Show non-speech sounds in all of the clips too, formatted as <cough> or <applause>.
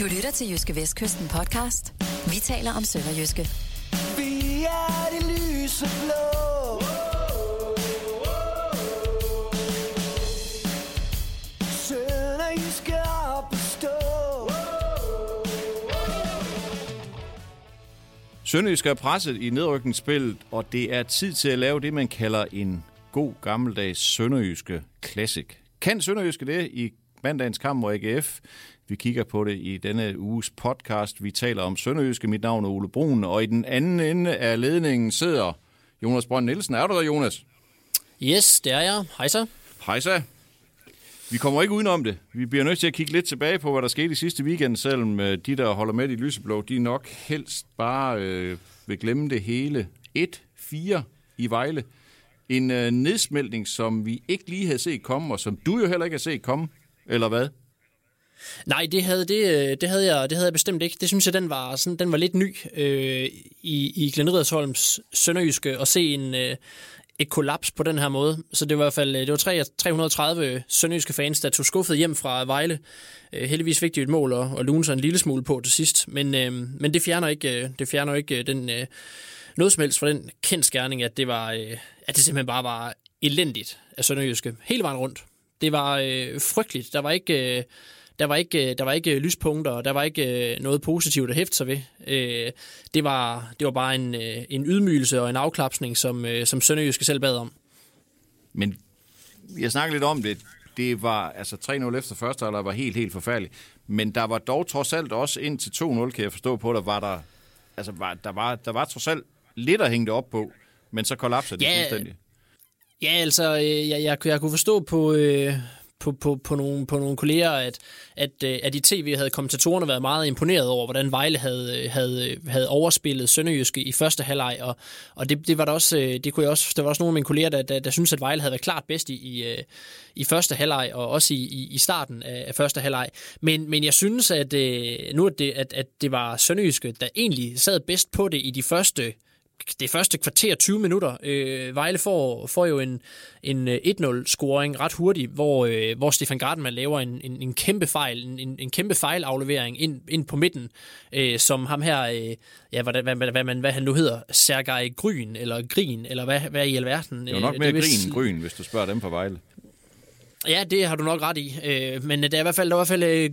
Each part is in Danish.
Du lytter til Jyske Vestkysten podcast. Vi taler om Sønderjyske. Vi er det lyse blå. Sønderjyske op at stå. Sønderjysk er presset i nedrykningsspillet, og det er tid til at lave det, man kalder en god gammeldags Sønderjyske Classic. Kan Sønderjyske det i mandagens kamp mod AGF? Vi kigger på det i denne uges podcast. Vi taler om Sønderjyske. Mit navn er Ole Brun, og i den anden ende af ledningen sidder Jonas Brønd Nielsen. Er du der, Jonas? Yes, det er jeg. Hej så. Hej så. Vi kommer ikke udenom det. Vi bliver nødt til at kigge lidt tilbage på, hvad der skete i sidste weekend, selvom øh, de, der holder med i Lyseblå, de nok helst bare øh, vil glemme det hele. 1-4 i Vejle. En øh, nedsmeltning, som vi ikke lige havde set komme, og som du jo heller ikke har set komme, eller hvad? Nej, det havde, det, øh, det, havde jeg, det havde jeg bestemt ikke. Det synes jeg, den var, sådan, den var lidt ny øh, i, i Glenn Riddersholms Sønderjyske at se en, øh, et kollaps på den her måde. Så det var i hvert fald øh, det var 3, 330 sønderjyske fans, der tog skuffet hjem fra Vejle. Øh, heldigvis fik de et mål og, og lune sig en lille smule på til sidst. Men, øh, men det fjerner ikke, øh, det fjerner ikke øh, den, øh, noget som helst fra den kendskærning, at det, var, øh, at det simpelthen bare var elendigt af Sønderjyske. Hele vejen rundt. Det var øh, frygteligt. Der var ikke... Øh, der var ikke, der var ikke lyspunkter, og der var ikke noget positivt at hæfte sig ved. Det var, det var bare en, en ydmygelse og en afklapsning, som, som Sønderjyske selv bad om. Men jeg snakker lidt om det. Det var altså 3-0 efter første halvleg var helt, helt forfærdeligt. Men der var dog trods alt også ind til 2-0, kan jeg forstå på, der var der, altså var, der var, der var trods alt lidt at hænge det op på, men så kollapser det ja, fuldstændig. Ja, altså, jeg, jeg, jeg kunne forstå på, øh, på, på, på, nogle, på nogle kolleger, at, at, øh, at i tv havde kommentatorerne været meget imponeret over, hvordan Vejle havde, øh, havde, øh, havde overspillet Sønderjyske i første halvleg, og, og det, det var der også, det kunne jeg også, der var også nogle af mine kolleger, der, der, der synes at Vejle havde været klart bedst i, i, i første halvleg, og også i, i, i starten af, af første halvleg. Men, men jeg synes, at nu at det, at, at det var Sønderjyske, der egentlig sad bedst på det i de første det første kvarter 20 minutter. Øh, Vejle får, får jo en, en 1-0-scoring ret hurtigt, hvor, øh, hvor Stefan Gardenman laver en, en, en kæmpe fejl, en, en kæmpe fejlaflevering ind, ind på midten, øh, som ham her, øh, ja, hvad, hvad, hvad, hvad, man, hvad han nu hedder, Sergej Gryn, eller Grin, eller hvad, hvad i alverden. Det er jo nok øh, mere Grin end Gryn, hvis du spørger dem på Vejle. Ja, det har du nok ret i. Øh, men der er i hvert fald, der er i hvert fald øh,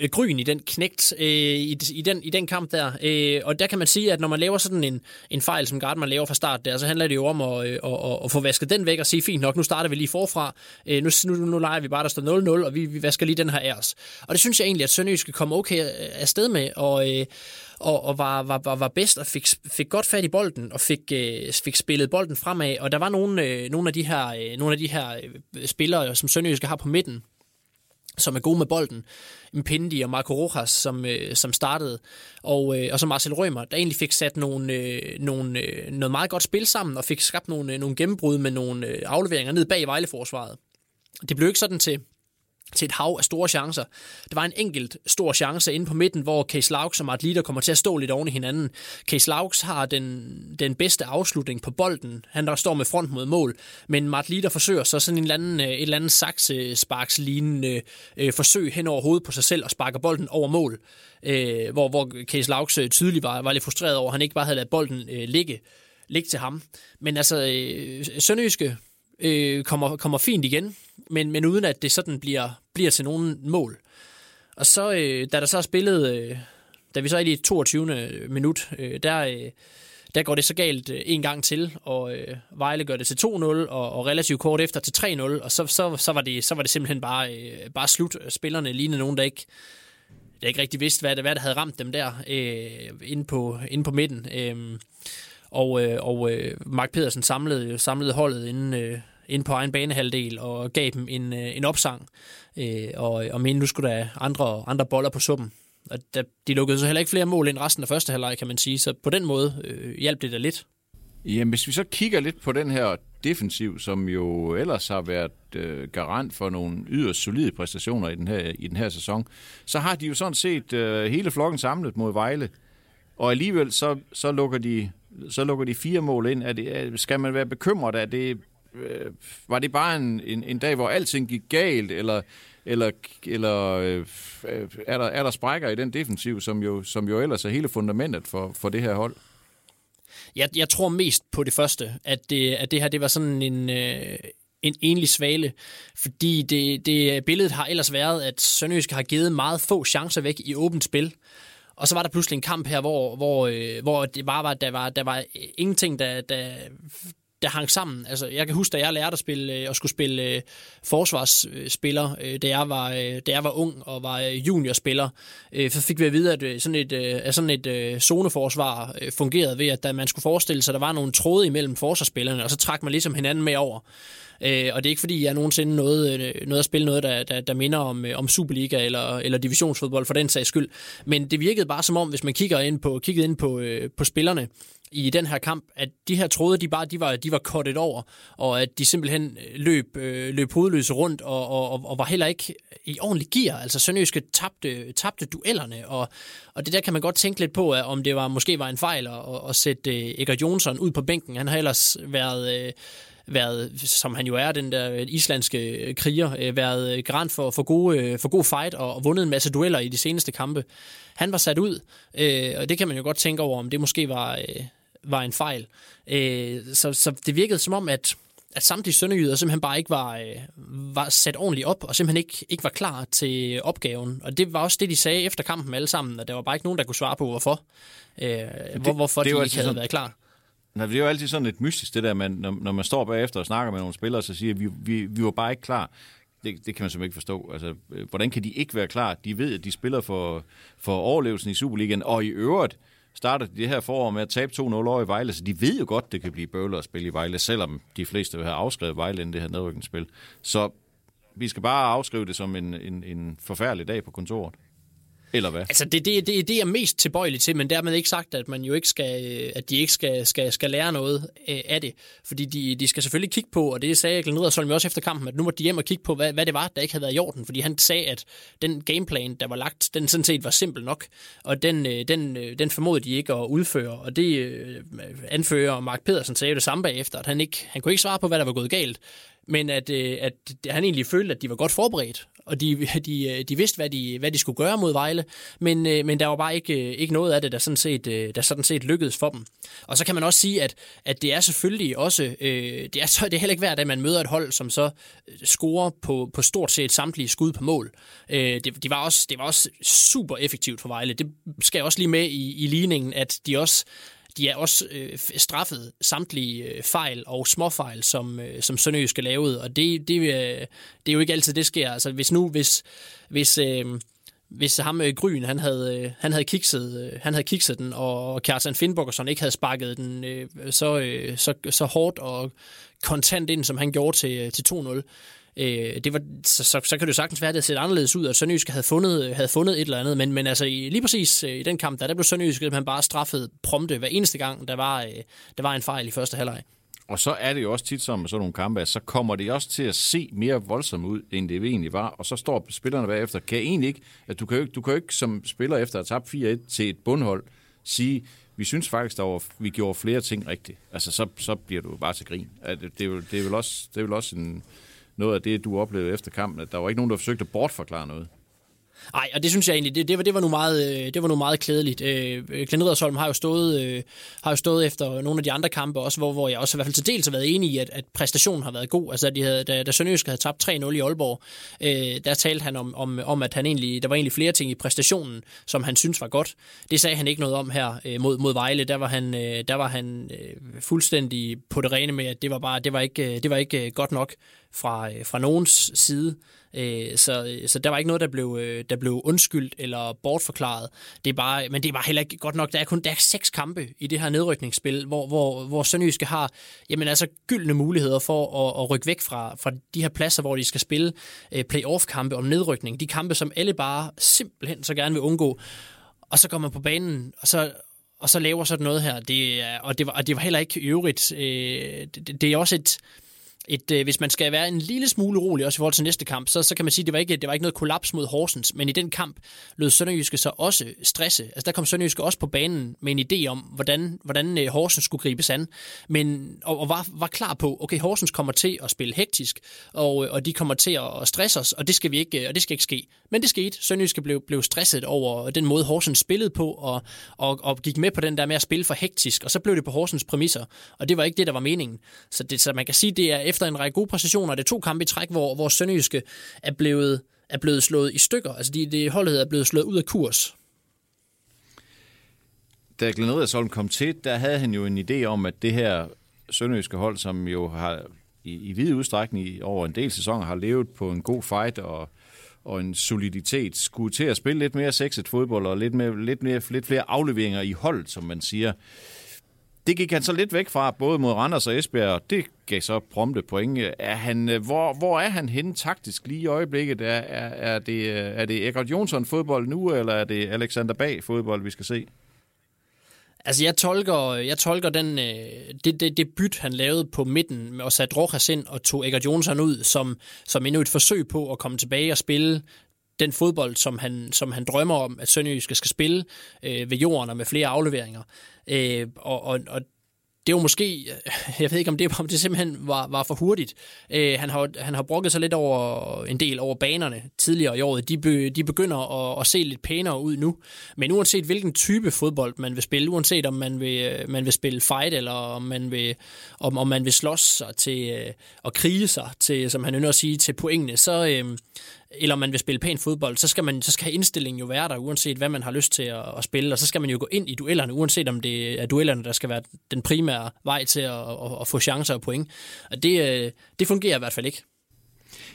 øh, gryn i den knægt øh, i, i, den, i den kamp der. Øh, og der kan man sige, at når man laver sådan en, en fejl, som Gardner laver fra start der, så handler det jo om at, øh, at, at, at få vasket den væk og sige, fint nok, nu starter vi lige forfra. Øh, nu, nu, nu leger vi bare, der står 0-0, og vi, vi vasker lige den her af os. Og det synes jeg egentlig, at Sønderjysk skal komme okay øh, afsted med. Og, øh, og, og var, var, var, var bedst og fik, fik godt fat i bolden og fik, øh, fik spillet bolden fremad. Og der var nogle, øh, nogle af de her, øh, nogle af de her øh, spillere, som Sønderjyske har på midten, som er gode med bolden. Mpindi og Marco Rojas, som, øh, som startede, og, øh, og så Marcel Rømer, der egentlig fik sat nogle, øh, nogle, øh, noget meget godt spil sammen, og fik skabt nogle, øh, nogle gennembrud med nogle øh, afleveringer ned bag Vejleforsvaret. Det blev ikke sådan til, til et hav af store chancer. Det var en enkelt stor chance inde på midten, hvor Case Laux og Martliter kommer til at stå lidt oven i hinanden. Case Laux har den, den bedste afslutning på bolden. Han der står med front mod mål, men Martliter forsøger så sådan en eller anden, øh, et eller andet saksesparkslignende øh, forsøg hen over hovedet på sig selv og sparker bolden over mål. Øh, hvor, hvor Case Laux øh, tydeligt var, var lidt frustreret over, at han ikke bare havde ladet bolden øh, ligge, ligge til ham. Men altså, øh, Sønderjyske øh, kommer, kommer fint igen, men, men uden at det sådan bliver, bliver til nogen mål. Og så, øh, da der så er spillet, øh, da vi så er i det 22. Øh, minut, øh, der, øh, der går det så galt øh, en gang til, og øh, Vejle gør det til 2-0, og, og relativt kort efter til 3-0, og så, så, så, var, det, så var det simpelthen bare, øh, bare slut. Spillerne lignede nogen, der ikke, der ikke rigtig vidste, hvad det, hvad der havde ramt dem der øh, inde, på, inde på midten. Øh, og, øh, og øh, Mark Pedersen samlede, samlede holdet inden, øh, ind på egen banehalvdel og gav dem en, øh, en opsang. Øh, og, og men nu skulle der andre, andre boller på suppen. Og der, de lukkede så heller ikke flere mål end resten af første halvleg, kan man sige. Så på den måde øh, hjalp det da lidt. Jamen, hvis vi så kigger lidt på den her defensiv, som jo ellers har været øh, garant for nogle yderst solide præstationer i den her, i den her sæson, så har de jo sådan set øh, hele flokken samlet mod Vejle. Og alligevel så, så, lukker de, så lukker de fire mål ind. Er det, er, skal man være bekymret? af det øh, var det bare en, en, en dag, hvor alting gik galt, eller eller, eller øh, er, der, er der sprækker i den defensiv, som jo, som jo ellers er hele fundamentet for, for det her hold? Jeg, jeg tror mest på det første, at det, at det her det var sådan en, øh, en enlig svale, fordi det, det billedet har ellers været, at Sønderjysk har givet meget få chancer væk i åbent spil. Og så var der pludselig en kamp her, hvor, hvor, øh, hvor det bare var, der var, der var ingenting, der, der, der hang sammen. Altså, jeg kan huske, da jeg lærte at spille øh, og skulle spille øh, forsvarsspiller, øh, da, jeg var, øh, da jeg var ung og var øh, juniorspiller, øh, så fik vi at vide, at øh, sådan et, øh, at sådan et øh, zoneforsvar øh, fungerede ved, at da man skulle forestille sig, at der var nogle tråde imellem forsvarsspillerne, og så trak man ligesom hinanden med over. Øh, og det er ikke fordi, jeg nogensinde nåede, noget nåede at spille noget, der, der, der minder om, øh, om Superliga eller, eller divisionsfodbold for den sags skyld. Men det virkede bare som om, hvis man kigger ind på, kiggede ind på, øh, på spillerne, i den her kamp, at de her troede, de bare de var, de var kottet over, og at de simpelthen øh, løb, øh, løb hovedløse rundt, og, og, og var heller ikke i ordentlig gear. Altså Sønderjyske tabte, tabte duellerne, og, og det der kan man godt tænke lidt på, at om det var måske var en fejl at, at sætte øh, Egger Jonsson ud på bænken. Han har ellers været... Øh, været, som han jo er, den der øh, islandske øh, kriger, været garant for, for, gode, for god fight og, og vundet en masse dueller i de seneste kampe. Han var sat ud, øh, og det kan man jo godt tænke over, om det måske var, øh, var en fejl. Øh, så, så det virkede som om, at, at samtlige sønderjyder simpelthen bare ikke var, øh, var sat ordentligt op, og simpelthen ikke, ikke var klar til opgaven. Og det var også det, de sagde efter kampen alle sammen, at der var bare ikke nogen, der kunne svare på, hvorfor. Øh, det, hvorfor det de ikke havde sådan, været klar. Nej, det er jo altid sådan lidt mystisk, det der, man, når, når man står bagefter og snakker med nogle spillere, så siger, vi, vi, vi var bare ikke klar. Det, det kan man simpelthen ikke forstå. Altså, øh, hvordan kan de ikke være klar? De ved, at de spiller for, for overlevelsen i Superligaen, og i øvrigt, starter de det her forår med at tabe 2-0 over i Vejle, så de ved jo godt, det kan blive bøvlet at spille i Vejle, selvom de fleste vil have afskrevet Vejle inden det her nedrykningsspil. Så vi skal bare afskrive det som en, en, en forfærdelig dag på kontoret. Eller hvad? Altså, det, det, det, det er mest tilbøjelig til, men dermed ikke sagt, at man jo ikke skal, øh, at de ikke skal, skal, skal lære noget øh, af det. Fordi de, de skal selvfølgelig kigge på, og det sagde Glenn Riddersholm også efter kampen, at nu må de hjem og kigge på, hvad, hvad det var, der ikke havde været i orden. Fordi han sagde, at den gameplan, der var lagt, den sådan set var simpel nok, og den, øh, den, den formodede de ikke at udføre. Og det anfører Mark Pedersen sagde det samme bagefter, at han, ikke, han kunne ikke svare på, hvad der var gået galt men at, at han egentlig følte, at de var godt forberedt, og de, <laughs> de, øh, de vidste, hvad de, hvad de skulle gøre mod Vejle, men, øh, men der var bare ikke, øh, ikke noget af det, der sådan, set, der sådan set lykkedes for dem. Og så kan man også sige, at, at det er selvfølgelig også, øh, det, er så, det er heller ikke værd, at man møder et hold, som så scorer på, på stort set samtlige skud på mål. Øh, det, de var også, det var også super effektivt for Vejle. Det skal jeg også lige med i, i ligningen, at de også de er også øh, straffet samtlige øh, fejl og småfejl, som, øh, som Sønderjysk skal lavet, og det, det, øh, det er jo ikke altid, det sker. Altså hvis nu, hvis, hvis, øh, hvis ham øh, Gryn, han havde, øh, han havde kikset, øh, han havde kikset den, og Kjartan Finnborgersson ikke havde sparket den øh, så, øh, så, så hårdt og kontant ind, som han gjorde til, øh, til 2-0, Øh, det var, så, så, så kan det jo sagtens være, at det set anderledes ud, at Sønderjysk havde fundet, havde fundet et eller andet, men, men altså i, lige præcis øh, i den kamp, der, der blev Sønderjysk han bare straffet prompte hver eneste gang, der var, øh, der var en fejl i første halvleg. Og så er det jo også tit som med sådan nogle kampe, at så kommer det også til at se mere voldsomt ud, end det egentlig var. Og så står spillerne bagefter. Kan jeg egentlig ikke, at du kan jo ikke, du kan jo ikke som spiller efter at have tabt 4-1 til et bundhold, sige, vi synes faktisk, at vi gjorde flere ting rigtigt. Altså, så, så bliver du bare til grin. Det, det, vel, det, er vel også, det er vel også en, noget af det, du oplevede efter kampen, at der var ikke nogen, der forsøgte at bortforklare noget. Nej, og det synes jeg egentlig, det, det, var, det var nu meget, øh, det var nu meget klædeligt. Øh, øh Glenn Riddersholm har jo, stået, øh, har jo stået efter nogle af de andre kampe også, hvor, hvor jeg også i hvert fald til dels har været enig i, at, at præstationen har været god. Altså, de havde, da, da Sønderjysk havde tabt 3-0 i Aalborg, øh, der talte han om, om, om, at han egentlig, der var egentlig flere ting i præstationen, som han synes var godt. Det sagde han ikke noget om her øh, mod, mod Vejle. Der var han, øh, der var han øh, fuldstændig på det rene med, at det var, bare, det var, ikke, øh, det var ikke godt nok fra, øh, fra nogens side. Øh, så, så der var ikke noget, der blev, øh, der blev undskyldt eller bortforklaret. Det er bare, men det er bare heller ikke godt nok. Der er kun der er seks kampe i det her nedrykningsspil, hvor, hvor, hvor Sønderjyske har jamen altså, gyldne muligheder for at, at rykke væk fra, fra de her pladser, hvor de skal spille øh, playoff-kampe om nedrykning. De kampe, som alle bare simpelthen så gerne vil undgå. Og så kommer man på banen, og så, og så laver sådan noget her. Det, og, det var, og det var heller ikke i øvrigt. Øh, det, det er også et et, øh, hvis man skal være en lille smule rolig, også i forhold til næste kamp, så, så kan man sige, at det var, ikke, det var ikke noget kollaps mod Horsens, men i den kamp lød Sønderjyske så også stresse. Altså der kom Sønderjyske også på banen med en idé om, hvordan, hvordan øh, Horsens skulle gribes an, men, og, og var, var klar på, okay, Horsens kommer til at spille hektisk, og, øh, og de kommer til at stresse os, og det skal vi ikke, øh, og det skal ikke ske. Men det skete. Sønderjyske blev, blev stresset over den måde, Horsens spillede på, og, og, og gik med på den der med at spille for hektisk, og så blev det på Horsens præmisser, og det var ikke det, der var meningen. Så, det, så man kan sige, det er efter en række gode præstationer, det er to kampe i træk, hvor, hvor Sønderjyske er blevet, er blevet slået i stykker. Altså de, det holdet er blevet slået ud af kurs. Da Glenn Riddersholm kom til, der havde han jo en idé om, at det her sønderjyske hold, som jo har i, i vid udstrækning over en del sæsoner har levet på en god fight og, og en soliditet, skulle til at spille lidt mere sexet fodbold og lidt, mere, lidt, mere, lidt flere afleveringer i hold, som man siger. Det gik han så lidt væk fra, både mod Randers og Esbjerg, det gav så prompte point. Er han, øh, hvor, hvor er han henne taktisk lige i øjeblikket? Er, er, er det, øh, er det Egert Jonsson fodbold nu, eller er det Alexander Bag fodbold, vi skal se? Altså, jeg tolker, jeg tolker den, øh, det, det, det byt, han lavede på midten, og satte Rojas ind og tog Egert Jonsson ud, som, som endnu et forsøg på at komme tilbage og spille den fodbold, som han, som han drømmer om, at Sønderjyske skal spille øh, ved jorden og med flere afleveringer. Øh, og, og, og det var måske, jeg ved ikke om det, om det simpelthen var, var for hurtigt. Øh, han, har, han har brokket sig lidt over en del over banerne tidligere i året. De, be, de begynder at, at se lidt pænere ud nu. Men uanset hvilken type fodbold man vil spille, uanset om man vil, man vil spille fight, eller om man vil, om, om man vil slås sig til øh, at krige sig til, som han ynder at sige, til pointene, så, øh, eller om man vil spille pæn fodbold, så skal, man, så skal indstillingen jo være der, uanset hvad man har lyst til at, at spille, og så skal man jo gå ind i duellerne, uanset om det er duellerne, der skal være den primære vej til at, at, at få chancer og point. Og det, øh, det fungerer i hvert fald ikke.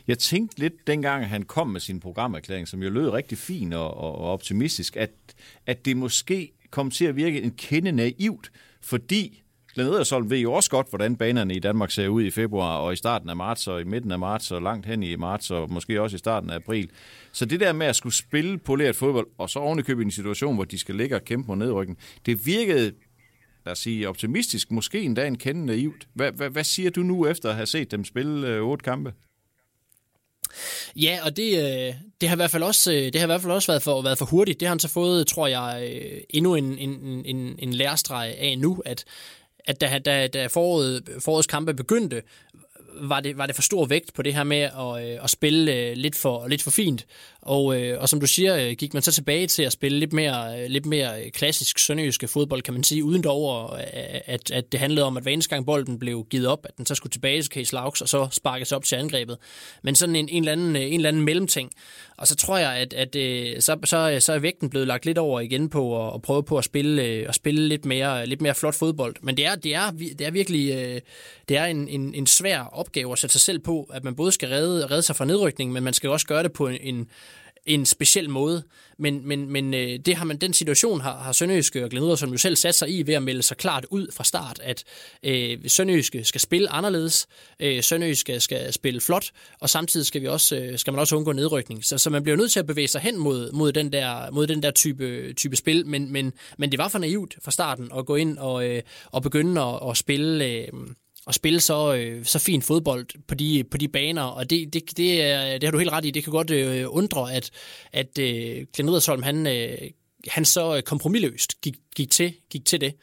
Jeg tænkte lidt, dengang han kom med sin programerklæring, som jo lød rigtig fin og, og optimistisk, at, at det måske kom til at virke en kende naivt, fordi Glenn Edersholm ved jo også godt, hvordan banerne i Danmark ser ud i februar og i starten af marts og i midten af marts og langt hen i marts og måske også i starten af april. Så det der med at skulle spille poleret fodbold og så ovenikøbe i en situation, hvor de skal ligge og kæmpe på nedryggen, det virkede lad os sige, optimistisk, måske endda en kende naivt. Hvad, hvad, hvad siger du nu efter at have set dem spille øh, otte kampe? Ja, og det, øh, det har i hvert fald også, øh, det har i hvert fald også været, for, været for hurtigt. Det har han så fået, tror jeg, øh, endnu en, en, en, en lærestreg af nu, at, at da, da, da foråret, forårets kampe begyndte, var det, var det for stor vægt på det her med at, øh, at spille øh, lidt for, lidt for fint. Og, øh, og som du siger, øh, gik man så tilbage til at spille lidt mere, øh, lidt mere øh, klassisk sønderjyske fodbold, kan man sige, uden dog, at, at det handlede om, at hver eneste gang bolden blev givet op, at den så skulle tilbage til Case Laux, og så sparkes op til angrebet. Men sådan en, en, eller anden, en eller anden mellemting. Og så tror jeg, at, at så, så, så er vægten blevet lagt lidt over igen på at, at prøve på at spille, at spille lidt, mere, lidt mere flot fodbold. Men det er, det er, det er virkelig det er en, en, en svær opgave at sætte sig selv på, at man både skal redde, redde sig fra nedrykning, men man skal også gøre det på en, en speciel måde. Men, men, men øh, det har man, den situation har, har Sønderjyske og Glenn som jo selv sat sig i ved at melde sig klart ud fra start, at øh, Sønderjyske skal spille anderledes, øh, Sønderjyske skal spille flot, og samtidig skal, vi også, øh, skal man også undgå nedrykning. Så, så man bliver nødt til at bevæge sig hen mod, mod den der, mod den der type, type spil, men, men, men det var for naivt fra starten at gå ind og, øh, og begynde at, at spille... Øh, at spille så, øh, så fin fodbold på de, på de baner, og det, det, det, er, det har du helt ret i. Det kan godt øh, undre, at, at øh, Glenn Edersholm, han, øh, han så øh, kompromilløst gik, gik, til, gik til det.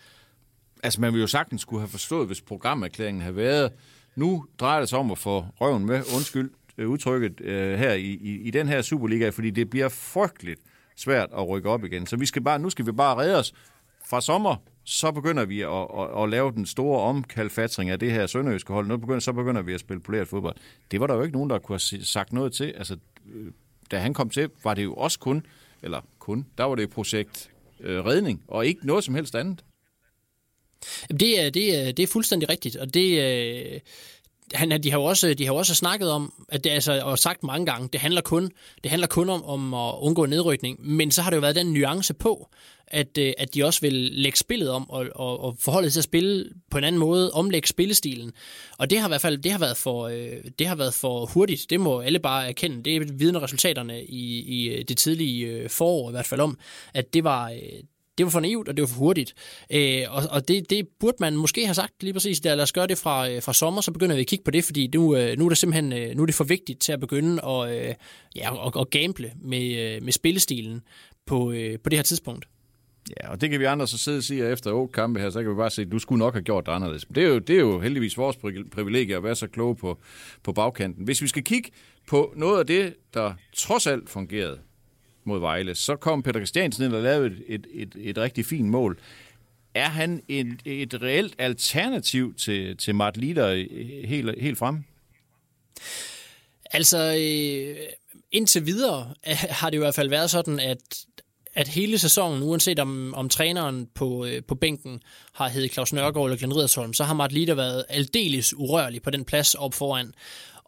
Altså, man ville jo sagtens skulle have forstået, hvis programerklæringen havde været, nu drejer det sig om at få røven med, undskyld øh, udtrykket, øh, her i, i, i den her Superliga, fordi det bliver frygteligt svært at rykke op igen. Så vi skal bare, nu skal vi bare redde os fra sommer så begynder vi at, at, at lave den store omkalfatring af det her sønderjyske hold. Nu begynder, så begynder vi at spille poleret fodbold. Det var der jo ikke nogen, der kunne have sagt noget til. Altså, øh, da han kom til, var det jo også kun, eller kun, der var det projekt øh, redning, og ikke noget som helst andet. Det er, det er, det er fuldstændig rigtigt, og det, øh, han, de har jo også, de har også snakket om, at det altså, og sagt mange gange, det handler kun, det handler kun om, om at undgå nedrykning, men så har det jo været den nuance på, at, øh, at de også vil lægge spillet om og, og, og forholde sig til at spille på en anden måde, omlægge spillestilen. Og det har i hvert fald det har været for, øh, det har været for hurtigt. Det må alle bare erkende. Det vidner vidne resultaterne i, i øh, det tidlige forår i hvert fald om, at det var, det var for naivt, og det var for hurtigt. Øh, og og det, det burde man måske have sagt lige præcis, der, lad os gøre det fra, øh, fra sommer, så begynder vi at kigge på det, fordi nu, øh, nu er det simpelthen øh, nu er det for vigtigt til at begynde at, øh, ja, at, at gamble med, øh, med spillestilen på, øh, på det her tidspunkt. Ja, og det kan vi andre så sidde og sige, at efter otte kampe her, så kan vi bare se, at du skulle nok have gjort det anderledes. Men det er jo, det er jo heldigvis vores privilegie at være så kloge på, på bagkanten. Hvis vi skal kigge på noget af det, der trods alt fungerede mod Vejle, så kom Peter Christiansen ind og lavede et, et, et, et rigtig fint mål. Er han et, et reelt alternativ til, til Mart Lider helt, helt frem? Altså, øh, indtil videre øh, har det i hvert fald været sådan, at at hele sæsonen, uanset om, om træneren på, øh, på bænken har heddet Claus Nørgaard eller Glenn Ridersholm, så har Mart Lider været aldeles urørlig på den plads op foran.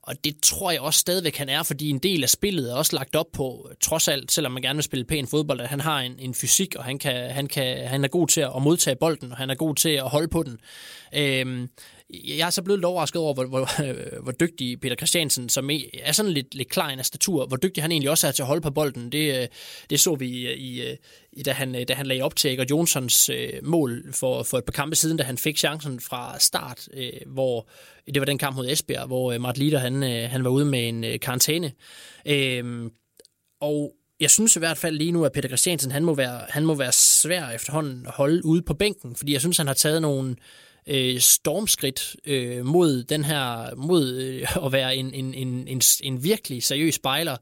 Og det tror jeg også stadigvæk, han er, fordi en del af spillet er også lagt op på, øh, trods alt, selvom man gerne vil spille pæn fodbold, at han har en, en fysik, og han, kan, han, kan, han er god til at modtage bolden, og han er god til at holde på den. Øhm, jeg er så blevet overrasket over, hvor, hvor, <laughs> hvor dygtig Peter Christiansen, som e- er sådan lidt, lidt klar af statur, hvor dygtig han egentlig også er til at holde på bolden. Det, øh, det så vi øh, i, øh, i, da, han, da han lagde op til Eger Jonsons øh, mål for, for et par kampe siden, da han fik chancen fra start, øh, hvor det var den kamp mod Esbjerg, hvor øh, Mart han, øh, han var ude med en øh, karantæne. Øh, og jeg synes i hvert fald lige nu, at Peter Christiansen, han må være, han må være svær efterhånden at holde ude på bænken, fordi jeg synes, han har taget nogle, øh, Øh, stormskridt øh, mod den her mod øh, at være en, en, en, en, en virkelig seriøs spejler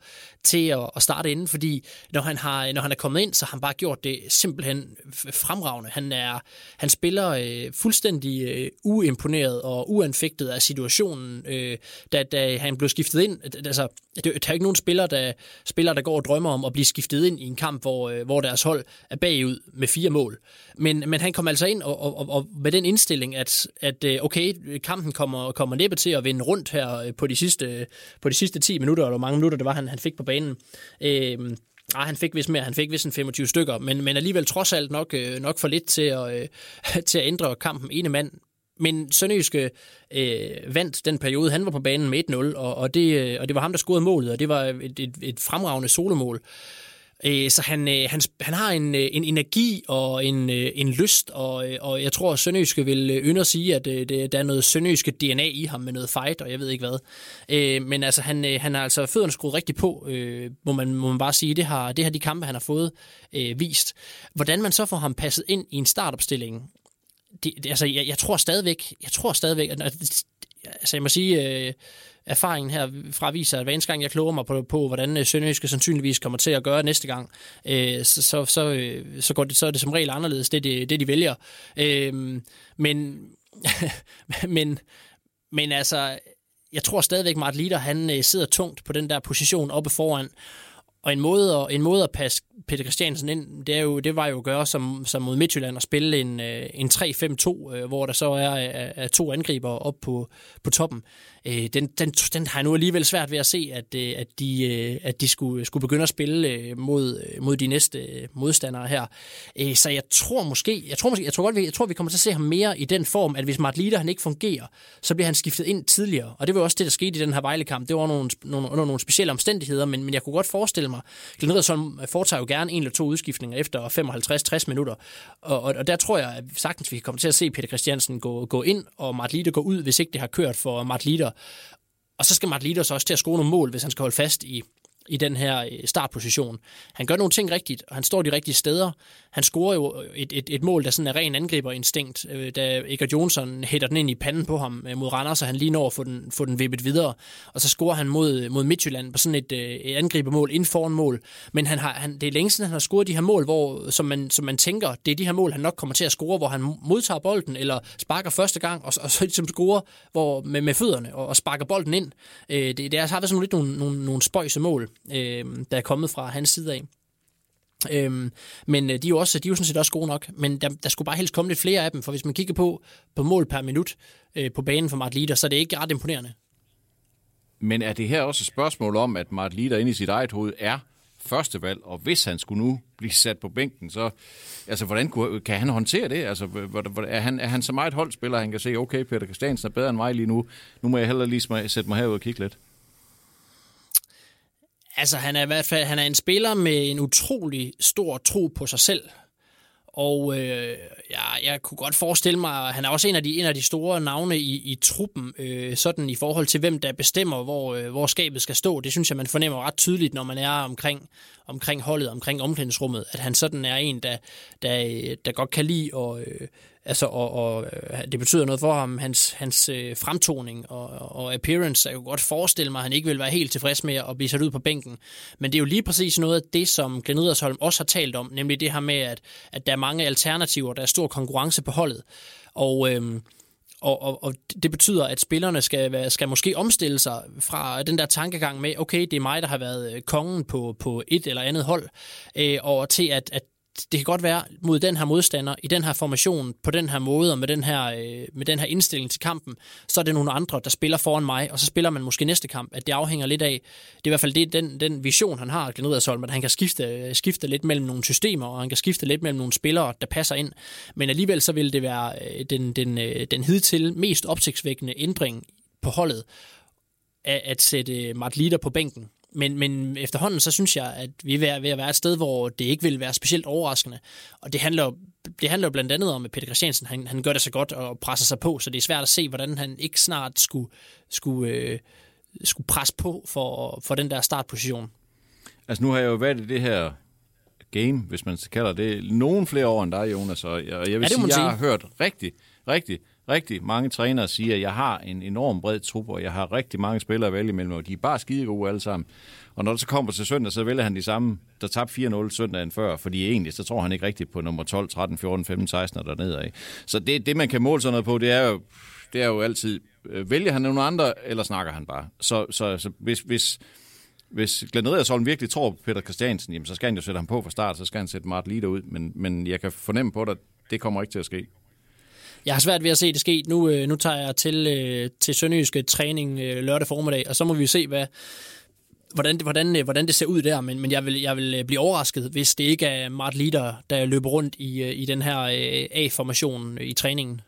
til at, at starte inden, fordi når han, har, når han er kommet ind, så har han bare gjort det simpelthen fremragende. Han, er, han spiller øh, fuldstændig øh, uimponeret og uanfægtet af situationen, øh, da, da han blev skiftet ind. Altså, det, der er ikke nogen spiller der, spiller, der går og drømmer om at blive skiftet ind i en kamp, hvor, øh, hvor deres hold er bagud med fire mål. Men, men han kom altså ind og, og, og med den indstilling, at, at øh, okay, kampen kommer, kommer næppe til at vinde rundt her øh, på de sidste, på de sidste 10 minutter, eller hvor mange minutter det var, han, han fik på banen. Øh, Ah, han fik vist mere, han fik vist en 25 stykker, men, men alligevel trods alt nok, øh, nok for lidt til at, øh, <laughs> til at ændre kampen ene mand. Men Sønderjyske øh, vandt den periode, han var på banen med 1-0, og, og, det, øh, og det var ham, der scorede målet, og det var et, et, et fremragende solomål. Øh, Øh, så han, øh, han, han har en, øh, en energi og en, en lyst, og, og jeg tror, at Sønderjyske vil ynde at sige, at det, der er noget Sønderjyske DNA i ham med noget fight, og jeg ved ikke hvad. Men altså, han, han har altså fødderne skruet rigtig på, må man, må man bare sige. Det har, det har de kampe, han har fået, vist. Hvordan man så får ham passet ind i en startopstilling, det, det, altså, jeg, jeg tror stadigvæk, jeg tror stadigvæk, altså jeg må sige, øh, erfaringen her fra viser, at hver eneste gang jeg kloger mig på, på hvordan øh, Sønderjyske sandsynligvis kommer til at gøre næste gang, øh, så, så, så, øh, så, går det, så er det som regel anderledes, det, det, det de vælger. Øh, men, <laughs> men, men altså, jeg tror stadigvæk, Mart Litter, han sidder tungt på den der position oppe foran, og en måde, at, en måde at passe Peter Christiansen ind, det, er jo, det var jo at gøre som, som mod Midtjylland og spille en, øh, en 3-5-2, øh, hvor der så er, er to angriber op på, på toppen øh, den, den, den har jeg nu alligevel svært ved at se, at, øh, at, de, øh, at de skulle, skulle begynde at spille øh, mod, øh, mod de næste øh, modstandere her. Øh, så jeg tror måske, jeg tror måske, jeg tror godt, jeg tror, vi kommer til at se ham mere i den form, at hvis Mart Lider, han ikke fungerer, så bliver han skiftet ind tidligere. Og det var også det, der skete i den her Vejle-kamp. Det var nogle, nogle, under nogle specielle omstændigheder, men, men jeg kunne godt forestille mig, Glenn Riddersholm foretager jo gerne en eller to udskiftninger efter 55-60 minutter. Og, og, og, der tror jeg at sagtens, vi kommer til at se Peter Christiansen gå, gå ind, og Mart Lider gå ud, hvis ikke det har kørt for Mart Lider. Og så skal Mart også til at score nogle mål, hvis han skal holde fast i, i den her øh, startposition. Han gør nogle ting rigtigt, og han står de rigtige steder. Han scorer jo et, et, et mål, der sådan er ren angriberinstinkt, øh, da Edgar Jonsson hætter den ind i panden på ham øh, mod Randers, så han lige når at få den, få den vippet videre. Og så scorer han mod, mod Midtjylland på sådan et, øh, et angribermål inden foran mål. Men han har, han, det er længe siden, han har scoret de her mål, hvor, som, man, som man tænker, det er de her mål, han nok kommer til at score, hvor han modtager bolden, eller sparker første gang, og, og så ligesom scorer hvor, med, med fødderne, og, og sparker bolden ind. Øh, det, det har været sådan lidt nogle, nogle, nogle spøjse mål. Øh, der er kommet fra hans side af. Øhm, men øh, de er, jo også, de er jo sådan set også gode nok, men der, der skulle bare helst komme lidt flere af dem, for hvis man kigger på, på mål per minut øh, på banen for Mart Lider, så er det ikke ret imponerende. Men er det her også et spørgsmål om, at Mart Lider inde i sit eget hoved er førstevalg, og hvis han skulle nu blive sat på bænken, så altså, hvordan kan han håndtere det? Altså, er, han, er han så meget holdspiller, at han kan se, okay, Peter Christiansen er bedre end mig lige nu, nu må jeg heller lige sætte mig herud og kigge lidt? Altså, han er i hvert fald han er en spiller med en utrolig stor tro på sig selv. Og øh, ja, jeg kunne godt forestille mig, at han er også en af de, en af de store navne i, i truppen, øh, sådan i forhold til hvem der bestemmer, hvor, øh, hvor skabet skal stå. Det synes jeg, man fornemmer ret tydeligt, når man er omkring, omkring holdet, omkring omklædningsrummet, at han sådan er en, der, der, øh, der godt kan lide at, øh, Altså, og, og øh, det betyder noget for ham, hans, hans øh, fremtoning og, og appearance. Jeg kunne godt forestille mig, at han ikke vil være helt tilfreds med at blive sat ud på bænken. Men det er jo lige præcis noget af det, som Glenn Edersholm også har talt om, nemlig det her med, at, at der er mange alternativer, der er stor konkurrence på holdet. Og... Øh, og, og, og det betyder, at spillerne skal, skal måske omstille sig fra den der tankegang med, okay, det er mig, der har været øh, kongen på, på et eller andet hold, øh, og til at, at det kan godt være mod den her modstander, i den her formation, på den her måde og med den her, øh, med den her indstilling til kampen, så er det nogle andre, der spiller foran mig, og så spiller man måske næste kamp, at det afhænger lidt af, det er i hvert fald det, den, den vision, han har, Glenn Riddersholm, at han kan skifte, skifte lidt mellem nogle systemer, og han kan skifte lidt mellem nogle spillere, der passer ind, men alligevel så vil det være øh, den, den, øh, den hidtil mest opsigtsvækkende ændring på holdet, at, at sætte Mart Lider på bænken men, men efterhånden, så synes jeg, at vi er ved at, være et sted, hvor det ikke vil være specielt overraskende. Og det handler jo, det handler jo blandt andet om, at Peter Christiansen, han, han gør det så godt og presser sig på, så det er svært at se, hvordan han ikke snart skulle, skulle, øh, skulle presse på for, for den der startposition. Altså nu har jeg jo været i det her game, hvis man kalder det, nogen flere år end dig, Jonas, og jeg, jeg vil ja, sige, jeg har hørt rigtig, rigtig rigtig mange trænere siger, at jeg har en enorm bred trup, og jeg har rigtig mange spillere at vælge imellem, og de er bare skide gode alle sammen. Og når det så kommer til søndag, så vælger han de samme, der tabte 4-0 søndagen før, fordi egentlig, så tror han ikke rigtigt på nummer 12, 13, 14, 15, 16 og dernede af. Så det, det, man kan måle sådan noget på, det er jo, det er jo altid, øh, vælger han nogle andre, eller snakker han bare? Så, så, så hvis, hvis, hvis Glenn Riddersholm virkelig tror på Peter Christiansen, jamen, så skal han jo sætte ham på fra start, så skal han sætte Mart Lider ud, men, men jeg kan fornemme på dig, at det kommer ikke til at ske. Jeg har svært ved at se det ske. Nu, øh, nu tager jeg til, øh, til Sønderjyske træning øh, lørdag formiddag, og så må vi se, hvad, hvordan, hvordan, hvordan det ser ud der, men, men jeg, vil, jeg vil blive overrasket, hvis det ikke er Mart Lider, der løber rundt i, i den her A-formation i træningen.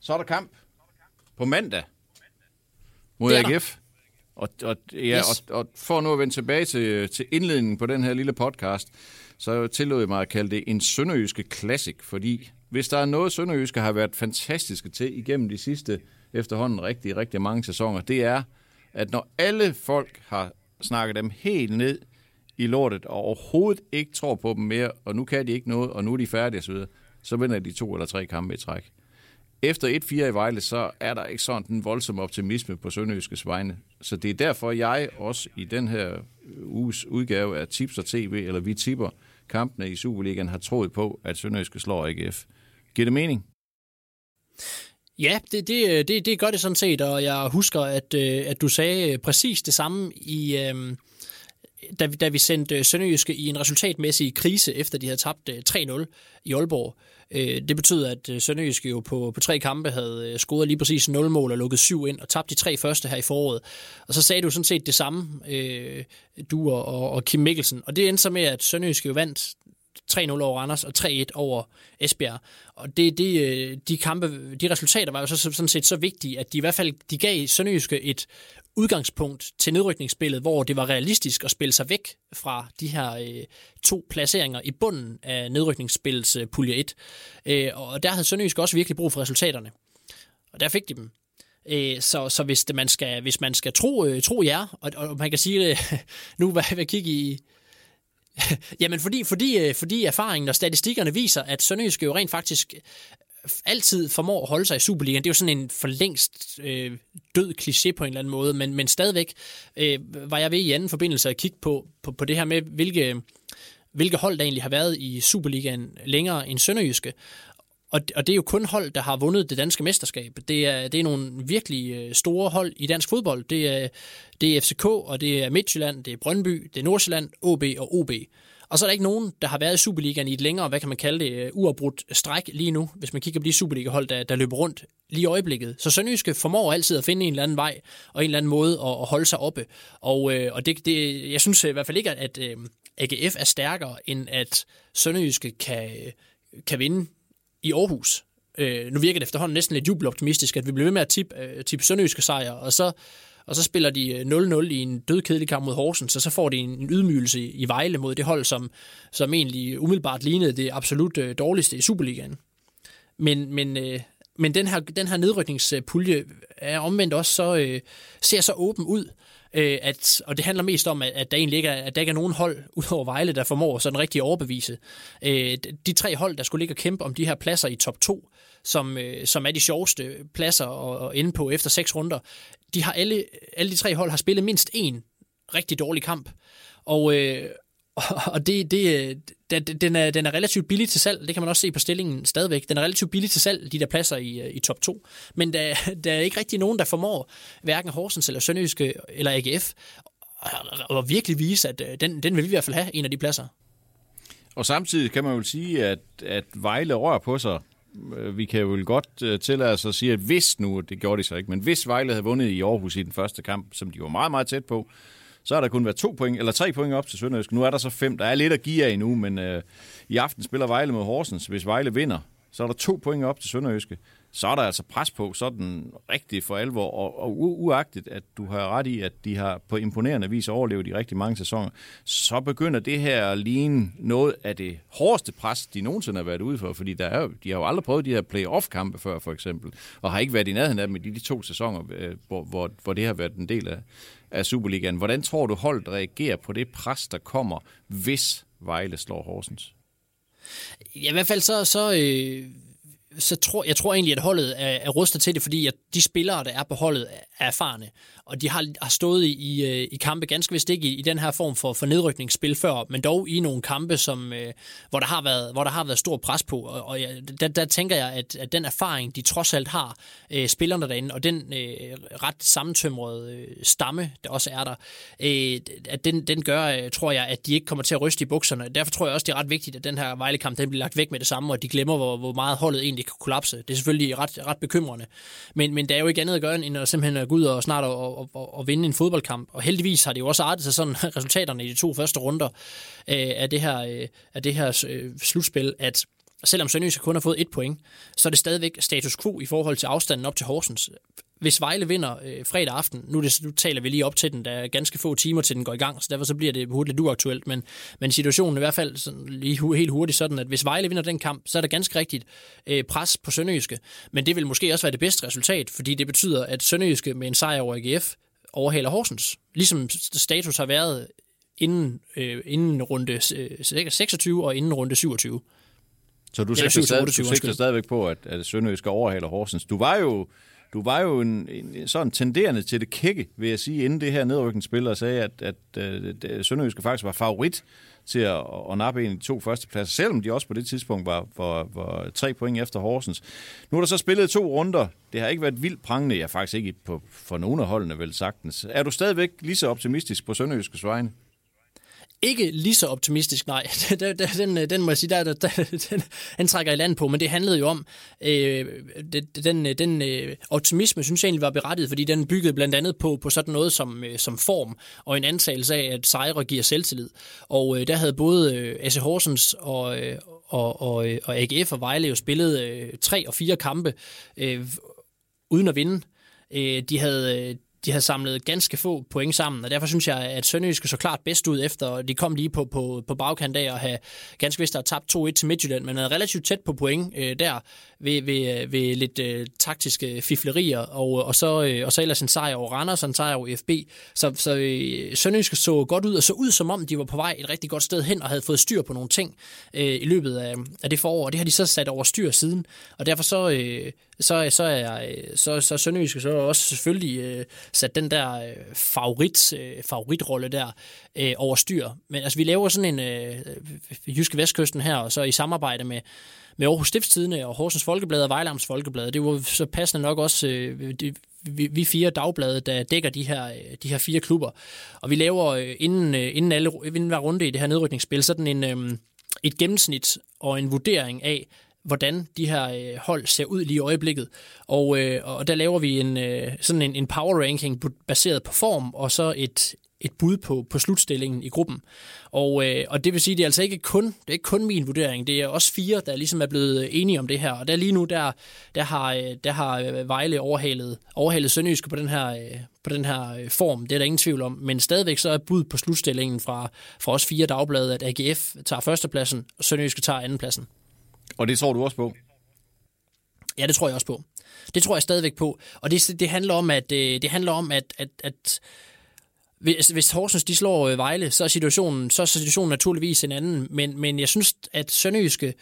Så er der kamp på mandag mod AGF. Og, og, ja, yes. og, og for nu at vende tilbage til, til indledningen på den her lille podcast, så tillod jeg mig at kalde det en sønderjyske classic, fordi hvis der er noget, Sønderjyske har været fantastiske til igennem de sidste efterhånden rigtig, rigtig mange sæsoner, det er, at når alle folk har snakket dem helt ned i lortet, og overhovedet ikke tror på dem mere, og nu kan de ikke noget, og nu er de færdige osv., så vinder de to eller tre kampe i træk. Efter 1-4 i Vejle, så er der ikke sådan en voldsom optimisme på Sønderjyskes vegne. Så det er derfor, jeg også i den her uges udgave af Tips og TV, eller Vi Tipper, kampene i Superligaen, har troet på, at Sønderjyske slår AGF. Giver det mening? Ja, det, det, det, det gør det sådan set, og jeg husker, at, øh, at du sagde præcis det samme i... Øh, da, da vi sendte Sønderjyske i en resultatmæssig krise, efter de havde tabt øh, 3-0 i Aalborg. Øh, det betød, at Sønderjyske jo på, på tre kampe havde scoret lige præcis 0 mål og lukket syv ind, og tabt de tre første her i foråret. Og så sagde du sådan set det samme, du og, og Kim Mikkelsen. Og det endte så med, at Sønderjyske jo vandt 3-0 over Randers og 3-1 over Esbjerg. Og det, det, øh, de, kampe, de resultater var jo så, sådan set så vigtige, at de i hvert fald de gav Sønderjyske et udgangspunkt til nedrykningsspillet, hvor det var realistisk at spille sig væk fra de her øh, to placeringer i bunden af nedrykningsspillets øh, pulje 1. Øh, og der havde Sønderjysk også virkelig brug for resultaterne. Og der fik de dem. Øh, så, så hvis, det, man skal, hvis man skal tro, øh, tro jer, og, og man kan sige det, <laughs> nu hvad jeg kigge i, <laughs> Jamen fordi, fordi, øh, fordi erfaringen og statistikkerne viser, at Sønderjysk jo rent faktisk øh, altid formår at holde sig i Superligaen. Det er jo sådan en forlængst øh, død kliché på en eller anden måde, men, men stadigvæk øh, var jeg ved i anden forbindelse at kigge på, på, på det her med, hvilke, hvilke hold der egentlig har været i Superligaen længere end Sønderjyske. Og, og det er jo kun hold, der har vundet det danske mesterskab. Det er, det er nogle virkelig øh, store hold i dansk fodbold. Det er, det er FCK, og det er Midtjylland, det er Brøndby, det er Nordsjælland, OB og OB. Og så er der ikke nogen, der har været i Superligaen i et længere, hvad kan man kalde det, øh, uafbrudt stræk lige nu, hvis man kigger på de Superliga-hold, der, der løber rundt lige i øjeblikket. Så Sønderjyske formår altid at finde en eller anden vej og en eller anden måde at, at holde sig oppe. Og, øh, og det, det, jeg synes øh, i hvert fald ikke, at, at AGF er stærkere, end at Sønderjyske kan, kan vinde i Aarhus. Øh, nu virker det efterhånden næsten lidt jubeloptimistisk, at vi bliver ved med at tippe, øh, tip sønderjyske sejre, og så, og så spiller de øh, 0-0 i en dødkedelig kamp mod Horsens, og så får de en, en ydmygelse i, i Vejle mod det hold, som, som egentlig umiddelbart lignede det absolut øh, dårligste i Superligaen. Men, men, øh, men den her, den her nedrykningspulje er omvendt også så, øh, ser så åben ud, øh, at, og det handler mest om, at, at der egentlig ikke er, at der ikke er nogen hold <laughs> ud over Vejle, der formår sådan rigtig overbevise. Øh, de tre hold, der skulle ligge og kæmpe om de her pladser i top 2, som, øh, som er de sjoveste pladser at, at ende på efter seks runder, de har alle, alle de tre hold har spillet mindst en rigtig dårlig kamp. Og, øh, <laughs> og det, det, øh, det, den, er, den er relativt billig til salg, det kan man også se på stillingen stadigvæk. Den er relativt billig til salg, de der pladser i, øh, i top 2. Men der, <laughs> der er ikke rigtig nogen, der formår, hverken Horsens eller Sønderjyske øh, eller AGF, at virkelig vise, at den, den vil vi i hvert fald have, en af de pladser. Og samtidig kan man jo sige, at, at Vejle rører på sig. Vi kan jo godt tillade os at sige, at hvis nu, det gjorde de så ikke, men hvis Vejle havde vundet i Aarhus i den første kamp, som de var meget, meget tæt på, så har der kun været to point, eller tre point op til Sønderjysk. Nu er der så fem. Der er lidt at give af endnu, men øh, i aften spiller Vejle mod Horsens. Hvis Vejle vinder, så er der to point op til Sønderjyske. Så er der altså pres på, sådan rigtig for alvor. Og, og uagtet, at du har ret i, at de har på imponerende vis overlevet i rigtig mange sæsoner, så begynder det her at ligne noget af det hårdeste pres, de nogensinde har været ude for. Fordi der er, de har jo aldrig prøvet de her play-off-kampe før, for eksempel. Og har ikke været i nærheden af dem i de, de to sæsoner, øh, hvor, hvor, hvor det har været en del af, af Superligaen. Hvordan tror du, holdet reagerer på det pres, der kommer, hvis Vejle slår Horsens? Ja, i hvert fald så, så øh, så tror, jeg tror egentlig, at holdet er, er rustet til det, fordi at de spillere, der er på holdet, er erfarne. Og de har, har stået i, øh, i kampe, ganske vist ikke i, i den her form for, for nedrykningsspil før, men dog i nogle kampe, som, øh, hvor, der har været, hvor der har været stor pres på. Og, og ja, der, der tænker jeg, at, at den erfaring, de trods alt har, øh, spillerne derinde, og den øh, ret sammentømrede øh, stamme, der også er der, øh, at den, den gør, øh, tror jeg, at de ikke kommer til at ryste i bukserne. Derfor tror jeg også, det er ret vigtigt, at den her Vejlekamp den bliver lagt væk med det samme, og de glemmer, hvor, hvor meget holdet egentlig kan kollapse. Det er selvfølgelig ret, ret bekymrende. Men, men der er jo ikke andet at gøre, end at simpelthen gå ud og snart og, og, og, og vinde en fodboldkamp. Og heldigvis har det jo også artet sig sådan <laughs> resultaterne i de to første runder øh, af det her, øh, af det her øh, slutspil, at selvom Sønderjysk kun har fået et point, så er det stadigvæk status quo i forhold til afstanden op til Horsens hvis Vejle vinder øh, fredag aften, nu, det, nu taler vi lige op til den, der er ganske få timer til den går i gang, så derfor så bliver det hurtigt lidt uaktuelt, men, men situationen er i hvert fald sådan, lige helt hurtigt sådan, at hvis Vejle vinder den kamp, så er der ganske rigtigt øh, pres på Sønderjyske, men det vil måske også være det bedste resultat, fordi det betyder, at Sønderjyske med en sejr over AGF overhaler Horsens, ligesom status har været inden, øh, inden runde øh, 26 og inden runde 27. Så du sigter stadig, stadigvæk på, at, at Sønderjyske overhaler Horsens. Du var jo du var jo en, en, sådan tenderende til det kække, vil jeg sige, inden det her nedrykningsspil, og sagde, at, at, øh, at, at Sønderjyske faktisk var favorit til at, at nappe en af de to førstepladser, selvom de også på det tidspunkt var, var, var tre point efter Horsens. Nu er der så spillet to runder. Det har ikke været vildt prangende. Jeg faktisk ikke på, for nogen af holdene vel sagtens. Er du stadigvæk lige så optimistisk på Sønderjyskes vegne? Ikke lige så optimistisk, nej. <laughs> den, den, den må jeg sige, der, <laughs> der, den, den trækker i land på, men det handlede jo om, øh, den, øh, den øh, optimisme synes jeg egentlig var berettiget, fordi den byggede blandt andet på, på sådan noget som, øh, som form, og en antagelse af, at sejre giver selvtillid. Og øh, der havde både øh, AC Horsens og, øh, og, og, øh, og AGF og Vejle jo spillet øh, tre og fire kampe øh, uden at vinde. Øh, de havde... De havde samlet ganske få point sammen, og derfor synes jeg, at Sønderjyske så klart bedst ud efter, de kom lige på, på, på bagkant af at have ganske vist at tabt 2-1 til Midtjylland, men er relativt tæt på point øh, der ved, ved, øh, ved lidt øh, taktiske fiflerier, og, øh, og, så, øh, og så ellers en sejr over Randers og en sejr over FB. Så, så øh, Sønderjyske så godt ud, og så ud som om, de var på vej et rigtig godt sted hen, og havde fået styr på nogle ting øh, i løbet af, af det forår, og det har de så sat over styr siden, og derfor så, øh, så, så er øh, så, så Sønderjyske så også selvfølgelig øh, sat den der øh, favorit, øh, favoritrolle der øh, over styr. Men altså, vi laver sådan en øh, Jyske Vestkysten her, og så i samarbejde med med Aarhus Stiftstidende og Horsens Folkeblad og Vejlams Folkeblad. Det var så passende nok også øh, de, vi, vi fire dagblade, der dækker de her, øh, de her fire klubber. Og vi laver øh, inden, øh, inden, alle, inden hver runde i det her nedrykningsspil sådan en, øh, et gennemsnit og en vurdering af, hvordan de her øh, hold ser ud lige i øjeblikket. Og, øh, og der laver vi en, øh, sådan en, en power ranking baseret på form, og så et et bud på, på slutstillingen i gruppen. Og, øh, og det vil sige, det er altså ikke kun, det er ikke kun min vurdering, det er også fire, der ligesom er blevet enige om det her. Og der lige nu, der, der har, øh, der har øh, Vejle overhalet, overhalet Sønderjyske på den her, øh, på den her form. Det er der ingen tvivl om. Men stadigvæk så er bud på slutstillingen fra, fra os fire dagblade, at AGF tager førstepladsen, og Sønderjyske tager andenpladsen. Og det tror du også på? Ja, det tror jeg også på. Det tror jeg stadigvæk på. Og det, det handler om, at, øh, det handler om, at, at, at hvis, hvis Horsens de slår øh, Vejle, så er situationen, så er situationen naturligvis en anden. Men, men jeg synes, at Sønderjyske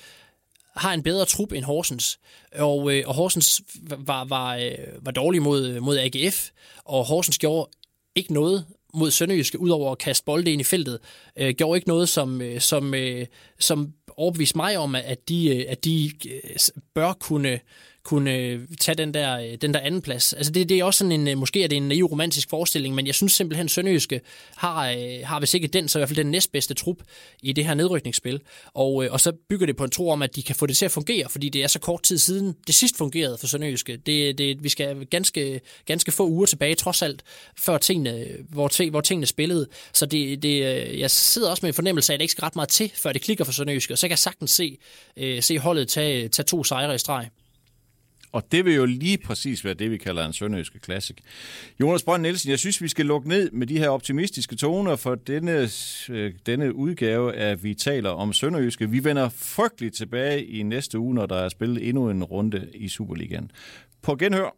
har en bedre trup end Horsens. Og, øh, og Horsens var, var, øh, var dårlig mod, mod AGF, og Horsens gjorde ikke noget mod Sønderjyske, udover at kaste bolde ind i feltet, øh, gjorde ikke noget, som, øh, som, øh, som overbeviste mig om, at de, øh, at de øh, bør kunne kunne øh, tage den der, øh, den der anden plads. Altså det, det er også sådan en, øh, måske er det en naiv romantisk forestilling, men jeg synes simpelthen, at Sønderjyske har, øh, har hvis ikke den, så i hvert fald den næstbedste trup i det her nedrykningsspil. Og, øh, og så bygger det på en tro om, at de kan få det til at fungere, fordi det er så kort tid siden, det sidst fungerede for Sønderjyske. Det, det, vi skal ganske, ganske få uger tilbage, trods alt, før tingene, hvor, hvor tingene spillede. Så det, det, øh, jeg sidder også med en fornemmelse af, at det ikke skal ret meget til, før det klikker for Sønderjyske, og så kan jeg sagtens se, se holdet tage, tage to sejre i streg. Og det vil jo lige præcis være det, vi kalder en sønderjyske klassik. Jonas Brønd Nielsen, jeg synes, vi skal lukke ned med de her optimistiske toner for denne, øh, denne udgave af Vi taler om sønderjyske. Vi vender frygteligt tilbage i næste uge, når der er spillet endnu en runde i Superligaen. På genhør.